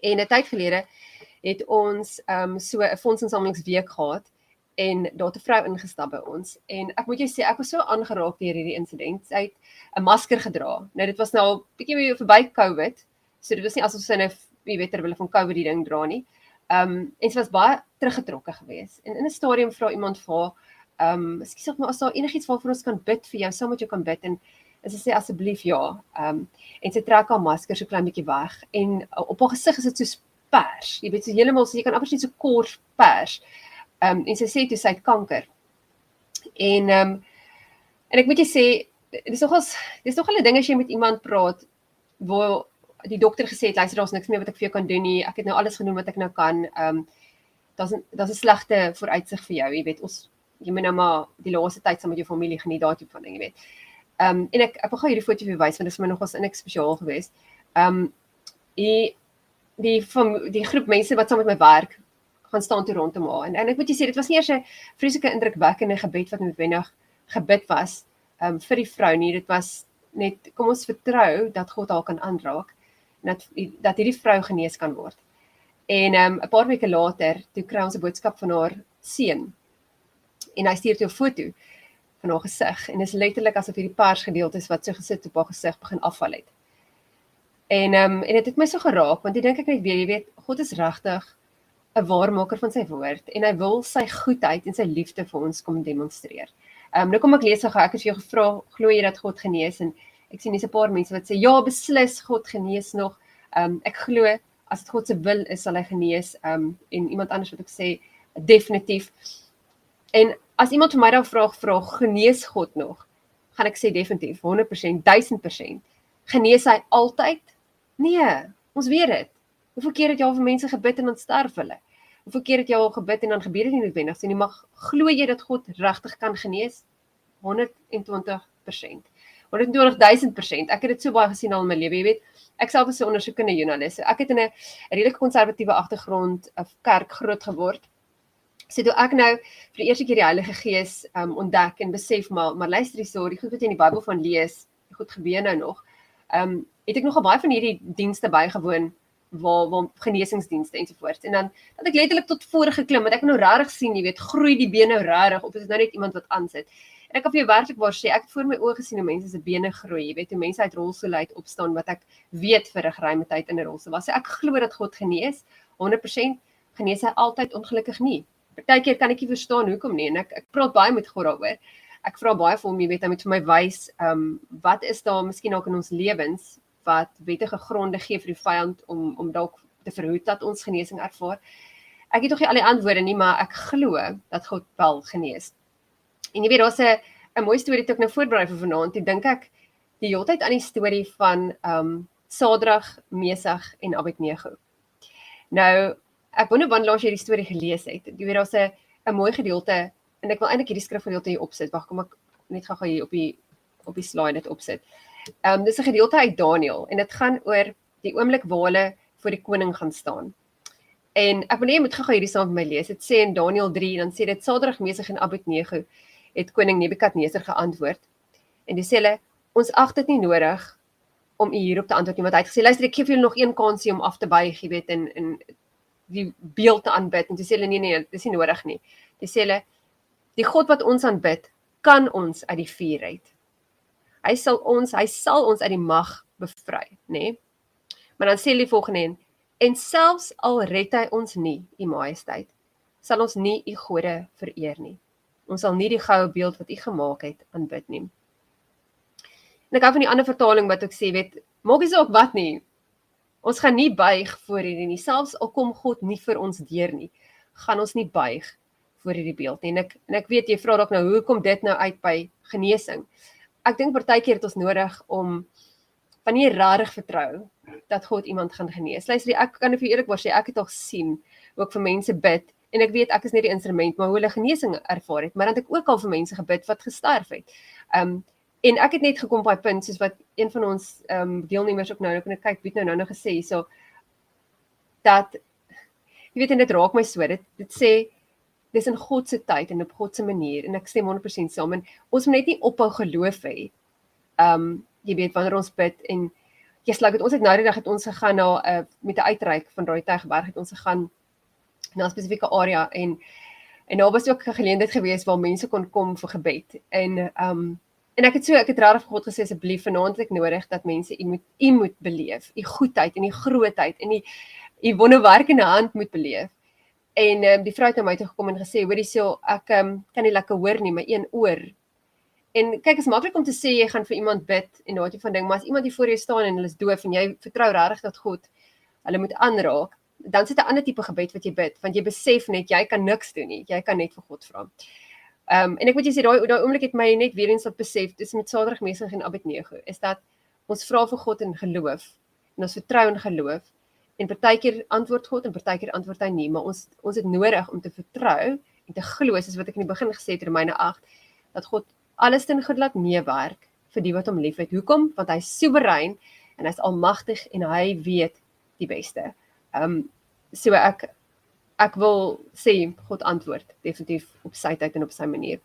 En 'n tyd gelede het ons ehm um, so 'n fondsinsamelingsweek gehad en daar het 'n vrou ingestap by ons en ek moet jou sê ek was so aangeraak deur hierdie insident. Sy het 'n masker gedra. Nou dit was nou bietjie weer verby COVID. So dit was nie asof sy net jy weet terwyl van COVID die ding dra nie. Ehm um, en sy was baie teruggetrokke geweest. En in 'n stadium vra iemand vir haar, ehm um, ekskuus of maar as daar enigiets waarvoor ons kan bid vir jou, sou moet jy kan bid en sy sê asseblief ja. Ehm um, en sy trek haar masker so klein bietjie weg en uh, op haar gesig is dit so pers. Jy weet so heeltemal so jy kan amper sien so kort pers. Ehm um, en sy sê toe sy het kanker. En ehm um, en ek moet jy sê dis nogals dis nog al 'n ding as jy met iemand praat waar die dokter gesê het luister daar's niks meer wat ek vir jou kan doen nie. Ek het nou alles genoem wat ek nou kan. Ehm um, daar's daar's 'n slegte vooruitsig vir jou, jy weet. Ons jy moet nou maar die laaste tyd saam met jou familie geniet daartoe van ding, jy weet. Ehm um, en ek ek wil gou hierdie foto vir wys want dit is my nogals in ek spesiaal geweest. Ehm um, die die van die groep mense wat saam met my werk gaan staan toe rondom haar en en ek moet jy sê dit was nie eers 'n vreeslike indrukwekkende gebed wat noodwendig gebid was um, vir die vrou nie dit was net kom ons vertrou dat God haar kan aanraak en dat dat hierdie vrou genees kan word. En ehm, 'n um, paar weke later toe kry ons 'n boodskap van haar seun en hy stuur toe 'n foto van haar gesig en dit is letterlik asof hierdie pers gedeeltes wat so gesit op haar gesig begin afval het. En ehm um, en dit het my so geraak want ek dink ek net weer jy weet God is regtig 'n waarmaker van sy woord en hy wil sy goedheid en sy liefde vir ons kom demonstreer. Ehm um, nou kom ek lees gou ek het vir jou gevra glo jy dat God genees en ek sien dis 'n paar mense wat sê ja beslis God genees nog. Ehm um, ek glo as dit God se wil is sal hy genees ehm um, en iemand anders wat ek sê definitief. En as iemand vir my dan vra vra genees God nog gaan ek sê definitief 100% 1000% genees hy altyd Nee, ons weet dit. Hoeveel keer het jy al vir mense gebid en dan sterf hulle? Hoeveel keer het jy al gebid en dan gebeur dit nie noodwendig nie. Mag glo jy dat God regtig kan genees? 120%. 120000%. Ek het dit so baie gesien al in my lewe, jy weet. Ek self is 'n ondersoekende joernalis. Ek het in 'n redelike konservatiewe agtergrond of kerk groot geword. So toe ek nou vir die eerste keer die Heilige Gees um ontdek en besef maar maar luister hierso, die goed wat jy in die Bybel van lees, goed gebeur nou nog. Um het ek nogal baie van hierdie dienste bygewoon waar waar genesingsdienste ensovoorts. En dan dat ek letterlik tot voor geklim het ek nou regtig sien jy weet groei die bene nou regtig is dit nou net iemand wat aansit? En ek kan vir jou werklik waar sê ek het voor my oë gesien hoe mense se bene groei jy weet hoe mense uit rolstoel uit opstaan wat ek weet vir 'n geruime tyd in 'n rolstoel was. So ek glo dat God genees 100% genees hy altyd ongelukkig nie partykeer kan ek nie verstaan hoekom nie en ek ek praat baie met God daaroor ek vra baie vir hom jy weet hy moet vir my wys ehm um, wat is daar miskien ook in ons lewens wat wettige gronde gee vir die vyand om om dalk te verhoed dat ons genesing ervaar. Ek het nog nie al die antwoorde nie, maar ek glo dat God wel genees. En jy weet daar's 'n 'n mooi storie wat ek nou voorberei vir vanaand. Ek dink ek die hele tyd aan die storie van ehm um, Sadrag, Mesag en Abednego. Nou, ek wonder wanneer laas jy die storie gelees het. Jy weet daar's 'n 'n mooi gedeelte en ek wil eintlik hierdie skrifgedeelte hier opsit. Wag, kom ek net gou-gou hier op die op die slide dit opsit. Ehm um, dis 'n gedeelte uit Daniël en dit gaan oor die oomblik waar hulle voor die koning gaan staan. En ek wil net moet gou-gou hierdie saam met my lees. Dit sê in Daniël 3 dan sê dit Sadrag, Mesig en Abednego het koning Nebukadneser geantwoord. En dis sê hulle ons ag dit nie nodig om u hierop te antwoord nie want hy het gesê luister ek gee vir julle nog een kansie om af te buig, jy weet en en die beeld te aanbid en dis sê hulle nee nee, dis nie nodig nie. Dis sê hulle die God wat ons aanbid kan ons uit die vuur uit. Hy sal ons, hy sal ons uit die mag bevry, nê? Nee? Maar dan sê hy volgende en en selfs al red hy ons nie, u majesteit, sal ons nie u gode vereer nie. Ons sal nie die goue beeld wat u gemaak het aanbid nie. En ek hou van die ander vertaling wat ook sê, weet, maak nie saak wat nie. Ons gaan nie buig voor hierdie nie, selfs al kom God nie vir ons deur nie, gaan ons nie buig voor hierdie beeld nie. En ek en ek weet jy vra dalk nou hoekom dit nou uit by genesing ek dink partykeer het ons nodig om van nie regtig vertrou dat God iemand gaan genees. Luister, ek kan vir eerlikwaar sê ek het al sien ook vir mense bid en ek weet ek is nie die instrument maar hoe hulle genesing ervaar het, maar dan het ek ook al vir mense gebid wat gesterf het. Um en ek het net gekom by punt soos wat een van ons um deelnemers ook nou nou kan ek kyk weet nou nou nou gesê so dat jy weet en dit raak my so dit dit sê dis in God se tyd en op God se manier en ek stem 100% saam en ons moet net nie ophou geloof hê. Um jy weet wanneer ons bid en Ja, slag dit ons het nou die dag het ons gegaan na 'n uh, met 'n uitreik van Rooitegberg het ons gegaan na 'n spesifieke area en en daar was ook 'n geleentheid geweest waar mense kon kom vir gebed. En ehm um, en ek het so ek het regtig vir God gesê asseblief vanaand ek nodig dat mense u moet u moet beleef, u goedheid en u grootheid en u u wonderwerkende hand moet beleef. En ehm um, die vrou het na my toe gekom en gesê, "Hoorie, so ek ehm um, kan nie lekker hoor nie, my een oor." En kyk, is maklik om te sê jy gaan vir iemand bid en daardie van ding, maar as iemand hier voor jou staan en hulle is doof en jy vertrou regtig dat God hulle moet aanraak, dan sit 'n ander tipe gebed wat jy bid, want jy besef net jy kan niks doen nie. Jy kan net vir God vra. Ehm um, en ek moet jy sê daai daai oomblik het my net weer eens op besef, dis met Saterdag mense en Abednego, is dat ons vra vir God in geloof en ons vertrou in geloof en partykeer antwoord God en partykeer antwoord hy nie, maar ons ons het nodig om te vertrou en te glo soos wat ek in die begin gesê het in Romeine 8 dat God alles ten goeie laat meewerk vir die wat hom liefhet. Hoekom? Want hy is soewerein en hy's almagtig en hy weet die beste. Ehm um, so ek ek wil sê God antwoord definitief op sy tyd en op sy manier.